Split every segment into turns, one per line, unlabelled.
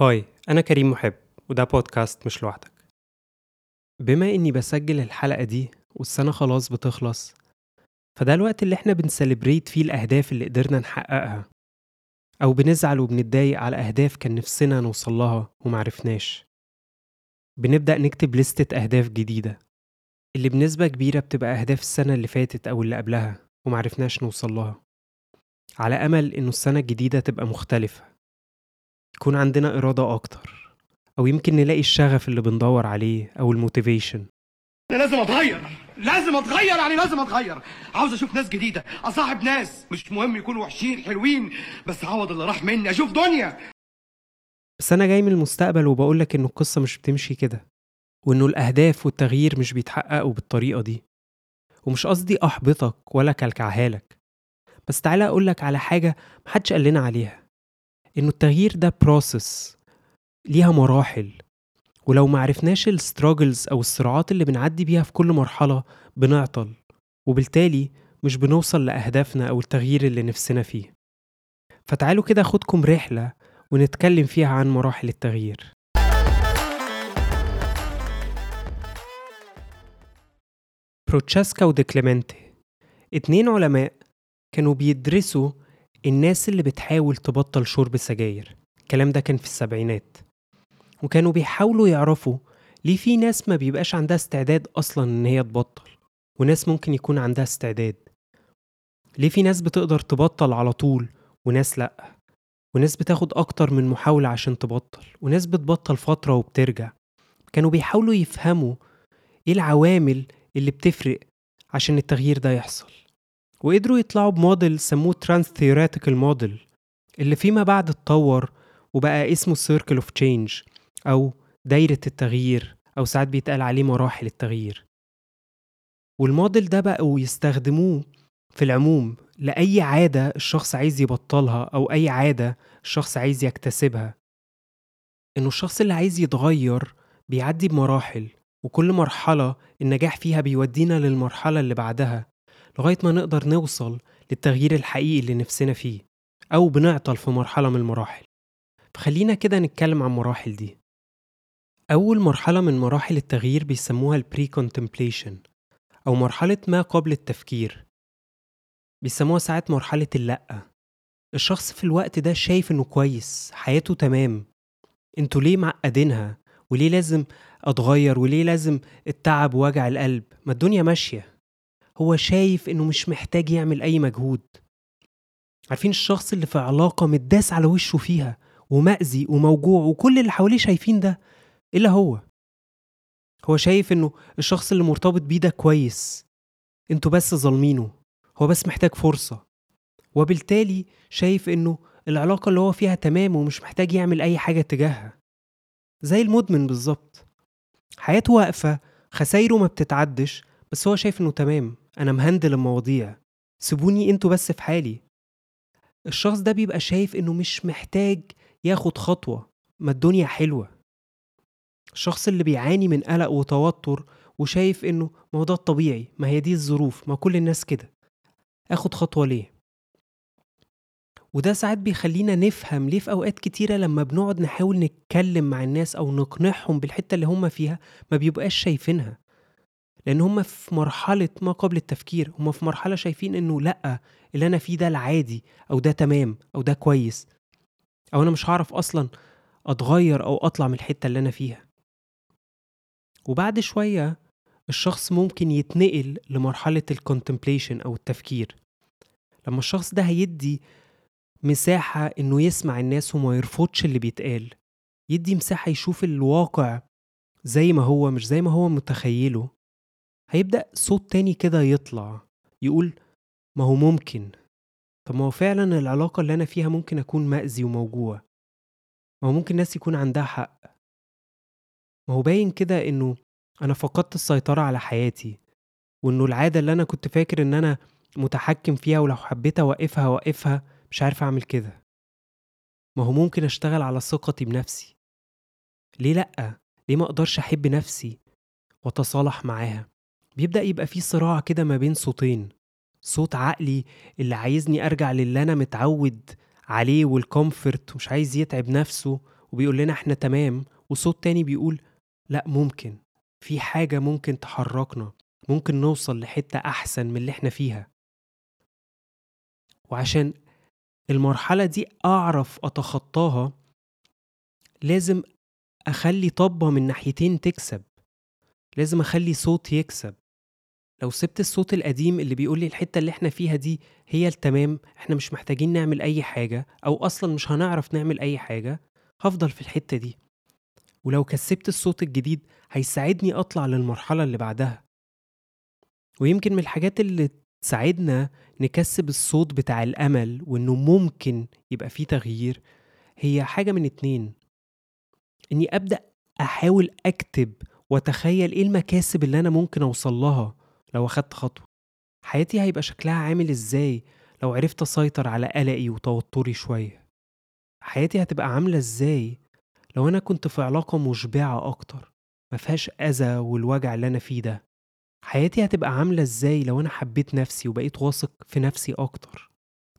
هاي أنا كريم محب وده بودكاست مش لوحدك. بما إني بسجل الحلقة دي والسنة خلاص بتخلص فده الوقت اللي إحنا بنسليبريت فيه الأهداف اللي قدرنا نحققها أو بنزعل وبنتضايق على أهداف كان نفسنا نوصلها ومعرفناش بنبدأ نكتب لستة أهداف جديدة اللي بنسبة كبيرة بتبقى أهداف السنة اللي فاتت أو اللي قبلها ومعرفناش نوصلها على أمل إنه السنة الجديدة تبقى مختلفة. يكون عندنا إرادة أكتر أو يمكن نلاقي الشغف اللي بندور عليه أو الموتيفيشن.
أنا لازم أتغير لازم أتغير يعني لازم أتغير. عاوز أشوف ناس جديدة أصاحب ناس. مش مهم يكونوا وحشين حلوين بس اعوض اللي راح مني أشوف دنيا.
بس أنا جاي من المستقبل وبقولك إنه القصة مش بتمشي كده وإنه الأهداف والتغيير مش بيتحققوا بالطريقة دي. ومش قصدي أحبطك ولا كلكعها لك بس تعالى أقولك على حاجة محدش قال لنا عليها. إنه التغيير ده process ليها مراحل. ولو معرفناش ال struggles أو الصراعات اللي بنعدي بيها في كل مرحلة بنعطل. وبالتالي مش بنوصل لأهدافنا أو التغيير اللي نفسنا فيه. فتعالوا كده أخدكم رحلة ونتكلم فيها عن مراحل التغيير. بروتشاسكا وديكليمنتي اتنين علماء كانوا بيدرسوا الناس اللي بتحاول تبطل شرب سجاير الكلام ده كان في السبعينات. وكانوا بيحاولوا يعرفوا ليه في ناس ما بيبقاش عندها استعداد أصلا إن هي تبطل وناس ممكن يكون عندها استعداد. ليه في ناس بتقدر تبطل على طول وناس لأ؟ وناس بتاخد أكتر من محاولة عشان تبطل وناس بتبطل فترة وبترجع. كانوا بيحاولوا يفهموا إيه العوامل اللي بتفرق عشان التغيير ده يحصل. وقدروا يطلعوا بموديل سموه transtheoretical model اللي فيما بعد اتطور وبقى اسمه circle of change أو دايرة التغيير أو ساعات بيتقال عليه مراحل التغيير. والموديل ده بقوا يستخدموه في العموم لأي عادة الشخص عايز يبطلها أو أي عادة الشخص عايز يكتسبها. إنه الشخص اللي عايز يتغير بيعدي بمراحل وكل مرحلة النجاح فيها بيودينا للمرحلة اللي بعدها. لغاية ما نقدر نوصل للتغيير الحقيقي اللي نفسنا فيه أو بنعطل في مرحلة من المراحل. فخلينا كده نتكلم عن المراحل دي. أول مرحلة من مراحل التغيير بيسموها ال pre-contemplation أو مرحلة ما قبل التفكير. بيسموها ساعات مرحلة اللأ. الشخص في الوقت ده شايف إنه كويس حياته تمام. أنتوا ليه معقدينها؟ وليه لازم أتغير؟ وليه لازم التعب ووجع القلب؟ ما الدنيا ماشية. هو شايف إنه مش محتاج يعمل أي مجهود. عارفين الشخص اللي في علاقة متداس على وشه فيها ومأذي وموجوع وكل اللي حواليه شايفين ده إلا هو. هو شايف إنه الشخص اللي مرتبط بيه ده كويس. إنتوا بس ظالمينه. هو بس محتاج فرصة. وبالتالي شايف إنه العلاقة اللي هو فيها تمام ومش محتاج يعمل أي حاجة تجاهها. زي المدمن بالظبط. حياته واقفة خسايره ما بتتعدش بس هو شايف إنه تمام. أنا مهندل المواضيع. سيبوني أنتوا بس في حالي. الشخص ده بيبقى شايف إنه مش محتاج ياخد خطوة. ما الدنيا حلوة. الشخص اللي بيعاني من قلق وتوتر وشايف إنه ما هو ده الطبيعي ما هي دي الظروف ما كل الناس كده. آخد خطوة ليه؟ وده ساعات بيخلينا نفهم ليه في أوقات كتيرة لما بنقعد نحاول نتكلم مع الناس أو نقنعهم بالحتة اللي هم فيها ما بيبقاش شايفينها. لأن هم في مرحلة ما قبل التفكير هم في مرحلة شايفين إنه لأ اللي أنا فيه ده العادي أو ده تمام أو ده كويس. أو أنا مش هعرف أصلا أتغير أو أطلع من الحتة اللي أنا فيها. وبعد شوية الشخص ممكن يتنقل لمرحلة الكونتمبليشن أو التفكير. لما الشخص ده هيدي مساحة إنه يسمع الناس وما يرفضش اللي بيتقال يدي مساحة يشوف الواقع زي ما هو مش زي ما هو متخيله. هيبدأ صوت تاني كده يطلع يقول ما هو ممكن طب ما هو فعلا العلاقة اللي أنا فيها ممكن أكون مأذي وموجوع ما هو ممكن ناس يكون عندها حق ما هو باين كده إنه أنا فقدت السيطرة على حياتي وإنه العادة اللي أنا كنت فاكر إن أنا متحكم فيها ولو حبيت أوقفها أوقفها مش عارف أعمل كده ما هو ممكن أشتغل على ثقتي بنفسي ليه لأ؟ ليه ما أقدرش أحب نفسي وأتصالح معاها؟ بيبدأ يبقى في صراع كده ما بين صوتين. صوت عقلي اللي عايزني أرجع للي أنا متعود عليه والكومفورت ومش عايز يتعب نفسه وبيقول لنا إحنا تمام وصوت تاني بيقول لأ ممكن. في حاجة ممكن تحركنا ممكن نوصل لحتة أحسن من اللي إحنا فيها. وعشان المرحلة دي أعرف أتخطاها لازم أخلي طبة من ناحيتين تكسب. لازم أخلي صوت يكسب. لو سبت الصوت القديم اللي بيقول لي الحتة اللي إحنا فيها دي هي التمام إحنا مش محتاجين نعمل أي حاجة أو أصلا مش هنعرف نعمل أي حاجة هفضل في الحتة دي. ولو كسبت الصوت الجديد هيساعدني أطلع للمرحلة اللي بعدها. ويمكن من الحاجات اللي تساعدنا نكسب الصوت بتاع الأمل وإنه ممكن يبقى فيه تغيير هي حاجة من اتنين. إني أبدأ أحاول أكتب وأتخيل إيه المكاسب اللي أنا ممكن أوصل لها. لو أخدت خطوة. حياتي هيبقى شكلها عامل إزاي لو عرفت أسيطر على قلقي وتوتري شوية؟ حياتي هتبقى عاملة إزاي لو أنا كنت في علاقة مشبعة أكتر مفيهاش أذى والوجع اللي أنا فيه ده؟ حياتي هتبقى عاملة إزاي لو أنا حبيت نفسي وبقيت واثق في نفسي أكتر؟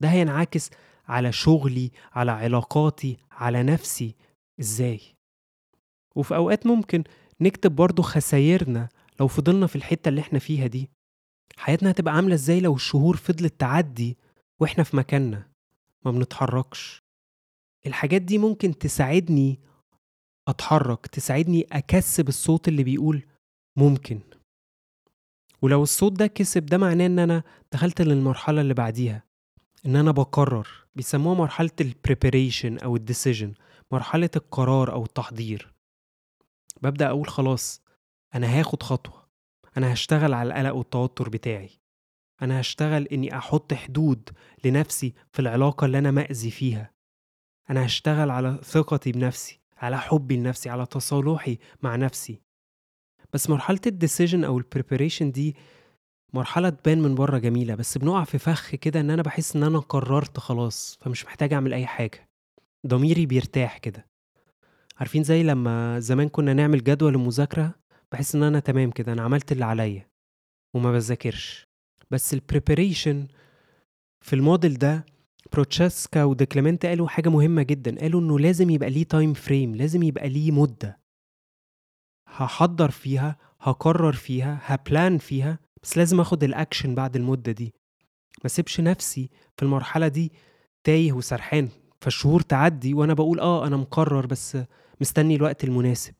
ده هينعكس على شغلي على علاقاتي على نفسي. إزاي؟ وفي أوقات ممكن نكتب برضو خسايرنا لو فضلنا في الحتة اللي إحنا فيها دي حياتنا هتبقى عاملة إزاي لو الشهور فضلت تعدي وإحنا في مكاننا؟ ما بنتحركش. الحاجات دي ممكن تساعدني أتحرك تساعدني أكسب الصوت اللي بيقول ممكن. ولو الصوت ده كسب ده معناه إن أنا دخلت للمرحلة اللي بعديها إن أنا بقرر. بيسموها مرحلة ال preparation أو ال decision مرحلة القرار أو التحضير. ببدأ أقول خلاص أنا هاخد خطوة. أنا هشتغل على القلق والتوتر بتاعي. أنا هشتغل إني أحط حدود لنفسي في العلاقة اللي أنا مأذي فيها. أنا هشتغل على ثقتي بنفسي على حبي لنفسي على تصالحي مع نفسي. بس مرحلة ال decision أو ال preparation دي مرحلة تبان من بره جميلة بس بنقع في فخ كده إن أنا بحس إن أنا قررت خلاص فمش محتاج أعمل أي حاجة. ضميري بيرتاح كده. عارفين زي لما زمان كنا نعمل جدول المذاكرة؟ بحس إن أنا تمام كده أنا عملت اللي عليا وما بذاكرش. بس ال preparation في الموديل ده بروتشاسكا وديكليمنت قالوا حاجة مهمة جدا. قالوا إنه لازم يبقى ليه time frame لازم يبقى ليه مدة. هحضر فيها هقرر فيها ه plan فيها بس لازم آخد الاكشن بعد المدة دي. ما سيبش نفسي في المرحلة دي تايه وسرحان فالشهور تعدي وأنا بقول آه أنا مقرر بس مستني الوقت المناسب.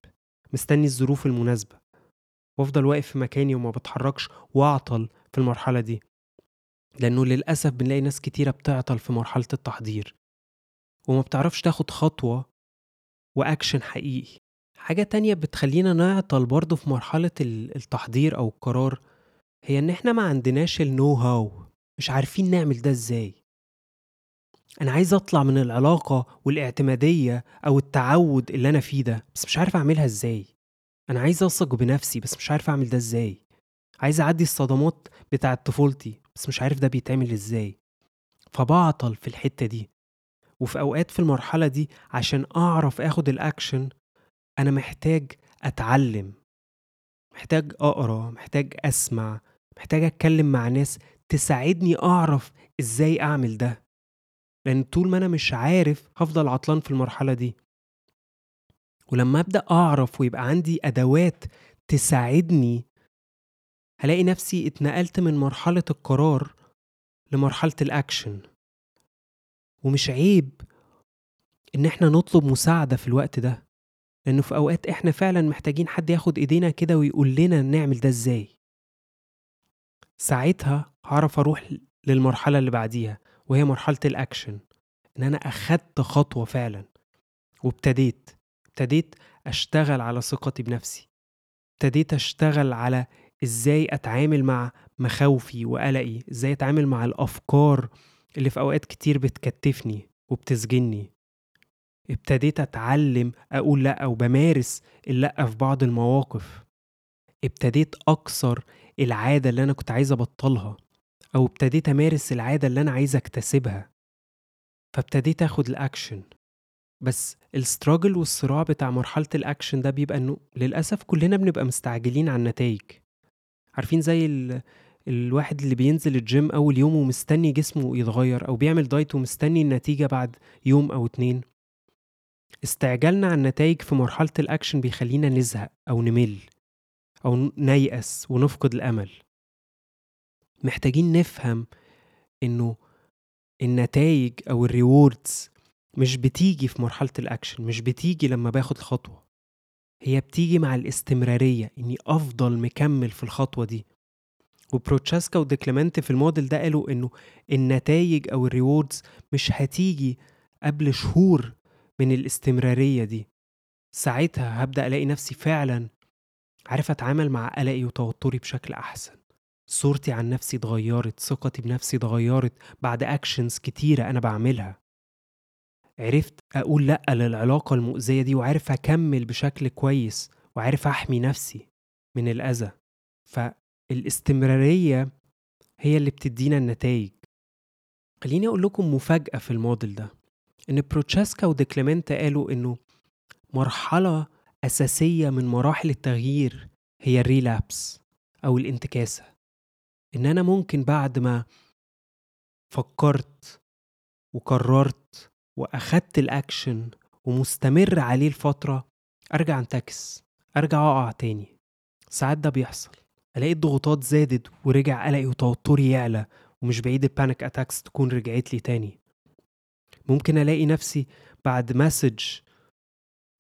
مستني الظروف المناسبة. وأفضل واقف في مكاني وما بتحركش وأعطل في المرحلة دي. لأنه للأسف بنلاقي ناس كتيرة بتعطل في مرحلة التحضير. وما بتعرفش تاخد خطوة وأكشن حقيقي. حاجة تانية بتخلينا نعطل برضه في مرحلة ال- التحضير أو القرار هي إن إحنا ما عندناش النو هاو مش عارفين نعمل ده إزاي. أنا عايز أطلع من العلاقة والاعتمادية أو التعود اللي أنا فيه ده بس مش عارف أعملها إزاي. أنا عايز أثق بنفسي بس مش عارف أعمل ده إزاي. عايز أعدي الصدمات بتاعة طفولتي بس مش عارف ده بيتعمل إزاي. فبعطل في الحتة دي. وفي أوقات في المرحلة دي عشان أعرف أخد الأكشن أنا محتاج أتعلم. محتاج أقرأ محتاج أسمع محتاج أتكلم مع ناس تساعدني أعرف إزاي أعمل ده. لأن طول ما أنا مش عارف هفضل عطلان في المرحلة دي. ولما أبدأ أعرف ويبقى عندي أدوات تساعدني هلاقي نفسي اتنقلت من مرحلة القرار لمرحلة الأكشن. ومش عيب إن إحنا نطلب مساعدة في الوقت ده لأنه في أوقات إحنا فعلا محتاجين حد ياخد إيدينا كده ويقول لنا نعمل ده إزاي. ساعتها هعرف أروح للمرحلة اللي بعديها. وهي مرحلة الأكشن إن أنا أخدت خطوة فعلا وابتديت ابتديت أشتغل على ثقتي بنفسي ابتديت أشتغل على إزاي أتعامل مع مخاوفي وقلقي إزاي أتعامل مع الأفكار اللي في أوقات كتير بتكتفني وبتسجني ابتديت أتعلم أقول لأ وبمارس اللأ في بعض المواقف. ابتديت أكسر العادة اللي أنا كنت عايز أبطلها. أو ابتديت أمارس العادة اللي أنا عايز أكتسبها. فابتديت أخد الأكشن بس ال struggle والصراع بتاع مرحلة الأكشن ده بيبقى إنه للأسف كلنا بنبقى مستعجلين على النتائج. عارفين زي ال... الواحد اللي بينزل الجيم أول يوم ومستني جسمه يتغير أو بيعمل diet ومستني النتيجة بعد يوم أو اتنين. استعجالنا على النتائج في مرحلة الأكشن بيخلينا نزهق أو نمل أو نيأس ونفقد الأمل. محتاجين نفهم إنه النتائج أو ال rewards مش بتيجي في مرحلة الأكشن مش بتيجي لما باخد الخطوة. هي بتيجي مع الاستمرارية إني أفضل مكمل في الخطوة دي. وبروتشاسكا وديكليمنت في الموديل ده قالوا إنه النتائج أو ال rewards مش هتيجي قبل شهور من الاستمرارية دي. ساعتها هبدأ ألاقي نفسي فعلا عارف أتعامل مع قلقي وتوتري بشكل أحسن. صورتي عن نفسي اتغيرت ثقتي بنفسي اتغيرت بعد actions كتيرة أنا بعملها. عرفت أقول لأ للعلاقة المؤذية دي وعارف أكمل بشكل كويس وعارف أحمي نفسي من الأذى. فالاستمرارية هي اللي بتدينا النتائج. خليني أقول لكم مفاجأة في الموديل ده. إن بروتشاسكا وديكليمنت قالوا إنه مرحلة أساسية من مراحل التغيير هي ال relapse أو الانتكاسة. إن أنا ممكن بعد ما فكرت وقررت وأخدت الأكشن ومستمر عليه لفترة أرجع أنتكس أرجع أقع تاني. ساعات ده بيحصل. ألاقي الضغوطات زادت ورجع قلقي وتوتري يعلى ومش بعيد ال panic attacks تكون رجعت لي تاني. ممكن ألاقي نفسي بعد message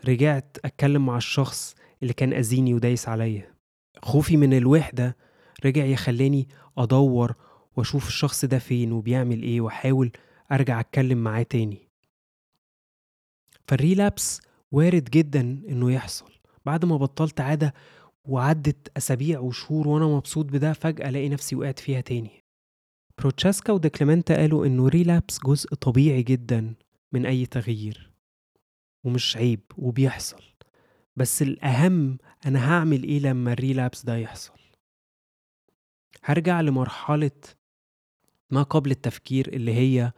رجعت أتكلم مع الشخص اللي كان أذيني ودايس عليا. خوفي من الوحدة رجع يخليني أدور وأشوف الشخص ده فين وبيعمل إيه وأحاول أرجع أتكلم معاه تاني. فال relapse وارد جدا إنه يحصل. بعد ما بطلت عادة وعدت أسابيع وشهور وأنا مبسوط بده فجأة ألاقي نفسي وقعت فيها تاني. بروتشاسكا وديكليمنت قالوا إنه relapse جزء طبيعي جدا من أي تغيير ومش عيب وبيحصل. بس الأهم أنا هعمل إيه لما ال relapse ده يحصل. هرجع لمرحلة ما قبل التفكير اللي هي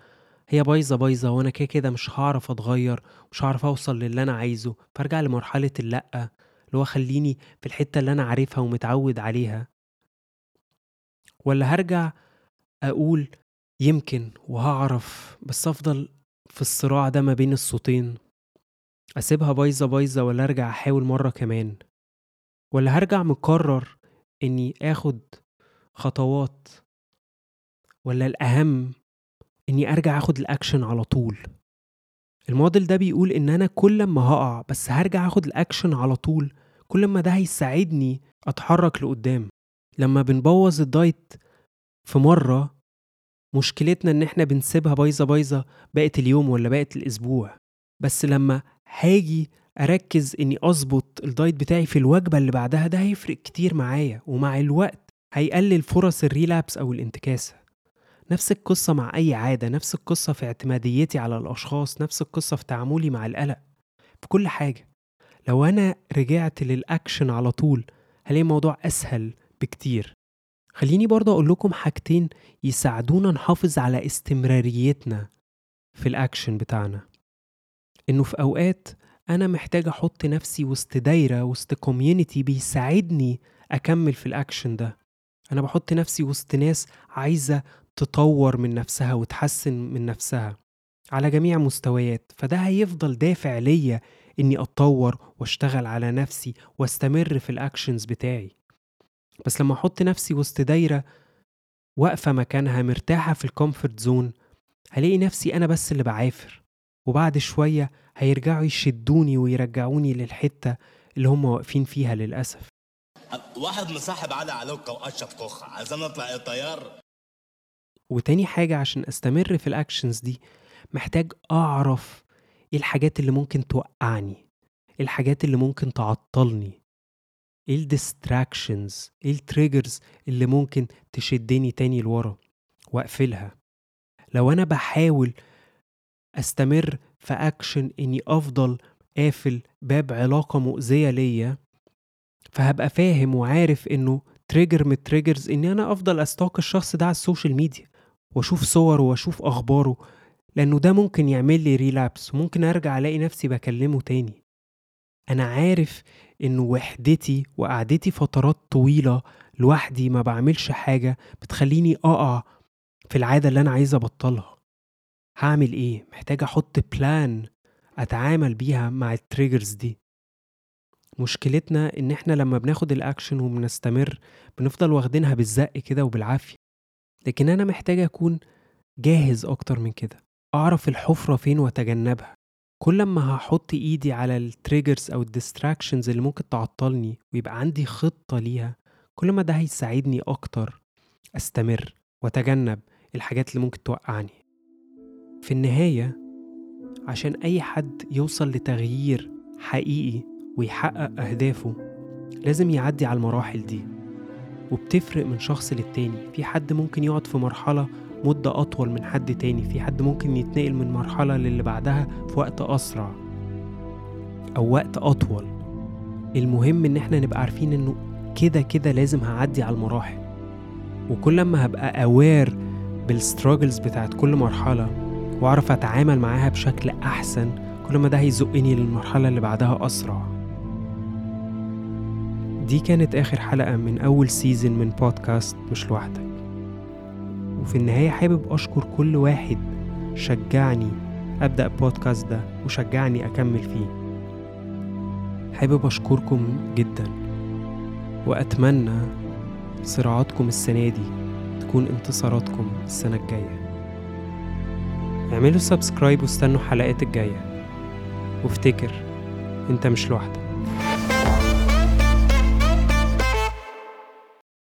هي بايظة بايظة وأنا كده كده مش هعرف أتغير مش هعرف أوصل للي أنا عايزه. فأرجع لمرحلة اللأ اللي هو خليني في الحتة اللي أنا عارفها ومتعود عليها. ولا هرجع أقول يمكن وهعرف بس أفضل في الصراع ده ما بين الصوتين. أسيبها بايظة بايظة ولا أرجع أحاول مرة كمان. ولا هرجع مقرر إني آخد خطوات ولا الأهم إني أرجع أخد الأكشن على طول؟ الموديل ده بيقول إن أنا كل ما هقع بس هرجع أخد الأكشن على طول كل ما ده هيساعدني أتحرك لقدام. لما بنبوظ ال diet في مرة مشكلتنا إن إحنا بنسيبها بايظة بايظة بقت اليوم ولا بقت الأسبوع. بس لما هاجي أركز إني أظبط ال diet بتاعي في الوجبة اللي بعدها ده هيفرق كتير معايا ومع الوقت هيقلل فرص ال relapse أو الانتكاسة. نفس القصة مع أي عادة نفس القصة في اعتماديتي على الأشخاص نفس القصة في تعاملي مع القلق. في كل حاجة. لو أنا رجعت للأكشن على طول هلاقي الموضوع أسهل بكتير. خليني برضه أقول لكم حاجتين يساعدونا نحافظ على استمراريتنا في الأكشن بتاعنا. إنه في أوقات أنا محتاج أحط نفسي وسط دايرة وسط community بيساعدني أكمل في الأكشن ده. أنا بحط نفسي وسط ناس عايزة تطور من نفسها وتحسن من نفسها على جميع مستويات فده هيفضل دافع ليا إني أتطور وأشتغل على نفسي وأستمر في ال actions بتاعي. بس لما أحط نفسي وسط دايرة واقفة مكانها مرتاحة في ال comfort zone هلاقي نفسي أنا بس اللي بعافر وبعد شوية هيرجعوا يشدوني ويرجعوني للحتة اللي هم واقفين فيها للأسف.
واحد مصاحب علي علوكة واشرف كخة عايزينه يطلع إيه طيار؟
وتاني حاجة عشان أستمر في ال actions دي محتاج أعرف إيه الحاجات اللي ممكن توقعني إيه الحاجات اللي ممكن تعطلني إيه ال distractions إيه ال triggers اللي ممكن تشدني تاني لورا وأقفلها. لو أنا بحاول أستمر في أكشن إني أفضل قافل باب علاقة مؤذية ليا فهبقى فاهم وعارف إنه trigger من ال triggers إني أنا أفضل أ stalk الشخص ده على ال social media وأشوف صوره وأشوف أخباره لأنه ده ممكن يعمل لي relapse وممكن أرجع ألاقي نفسي بكلمه تاني. أنا عارف إنه وحدتي وقعدتي فترات طويلة لوحدي ما بعملش حاجة بتخليني أقع في العادة اللي أنا عايز أبطلها. هعمل إيه؟ محتاج أحط plan أتعامل بيها مع ال triggers دي. مشكلتنا إن إحنا لما بناخد الاكشن وبنستمر بنفضل واخدينها بالزق كده وبالعافية. لكن أنا محتاج أكون جاهز أكتر من كده. أعرف الحفرة فين وأتجنبها. كل ما هحط إيدي على ال triggers أو ال distractions اللي ممكن تعطلني ويبقى عندي خطة ليها كل ما ده هيساعدني أكتر أستمر وأتجنب الحاجات اللي ممكن توقعني. في النهاية عشان أي حد يوصل لتغيير حقيقي ويحقق أهدافه لازم يعدي على المراحل دي. وبتفرق من شخص للتاني. في حد ممكن يقعد في مرحلة مدة أطول من حد تاني. في حد ممكن يتنقل من مرحلة للي بعدها في وقت أسرع أو وقت أطول. المهم إن إحنا نبقى عارفين إنه كده كده لازم هعدي على المراحل. وكل ما هبقى أوير بال struggles بتاعت كل مرحلة وأعرف أتعامل معاها بشكل أحسن كل ما ده هيزقني للمرحلة اللي بعدها أسرع. دي كانت آخر حلقة من أول season من بودكاست مش لوحدك. وفي النهاية حابب أشكر كل واحد شجعني أبدأ البودكاست ده وشجعني أكمل فيه. حابب أشكركم جدا. وأتمنى صراعاتكم السنة دي تكون انتصاراتكم السنة الجاية. اعملوا سبسكرايب واستنوا الحلقات الجاية. وافتكر انت مش لوحدك.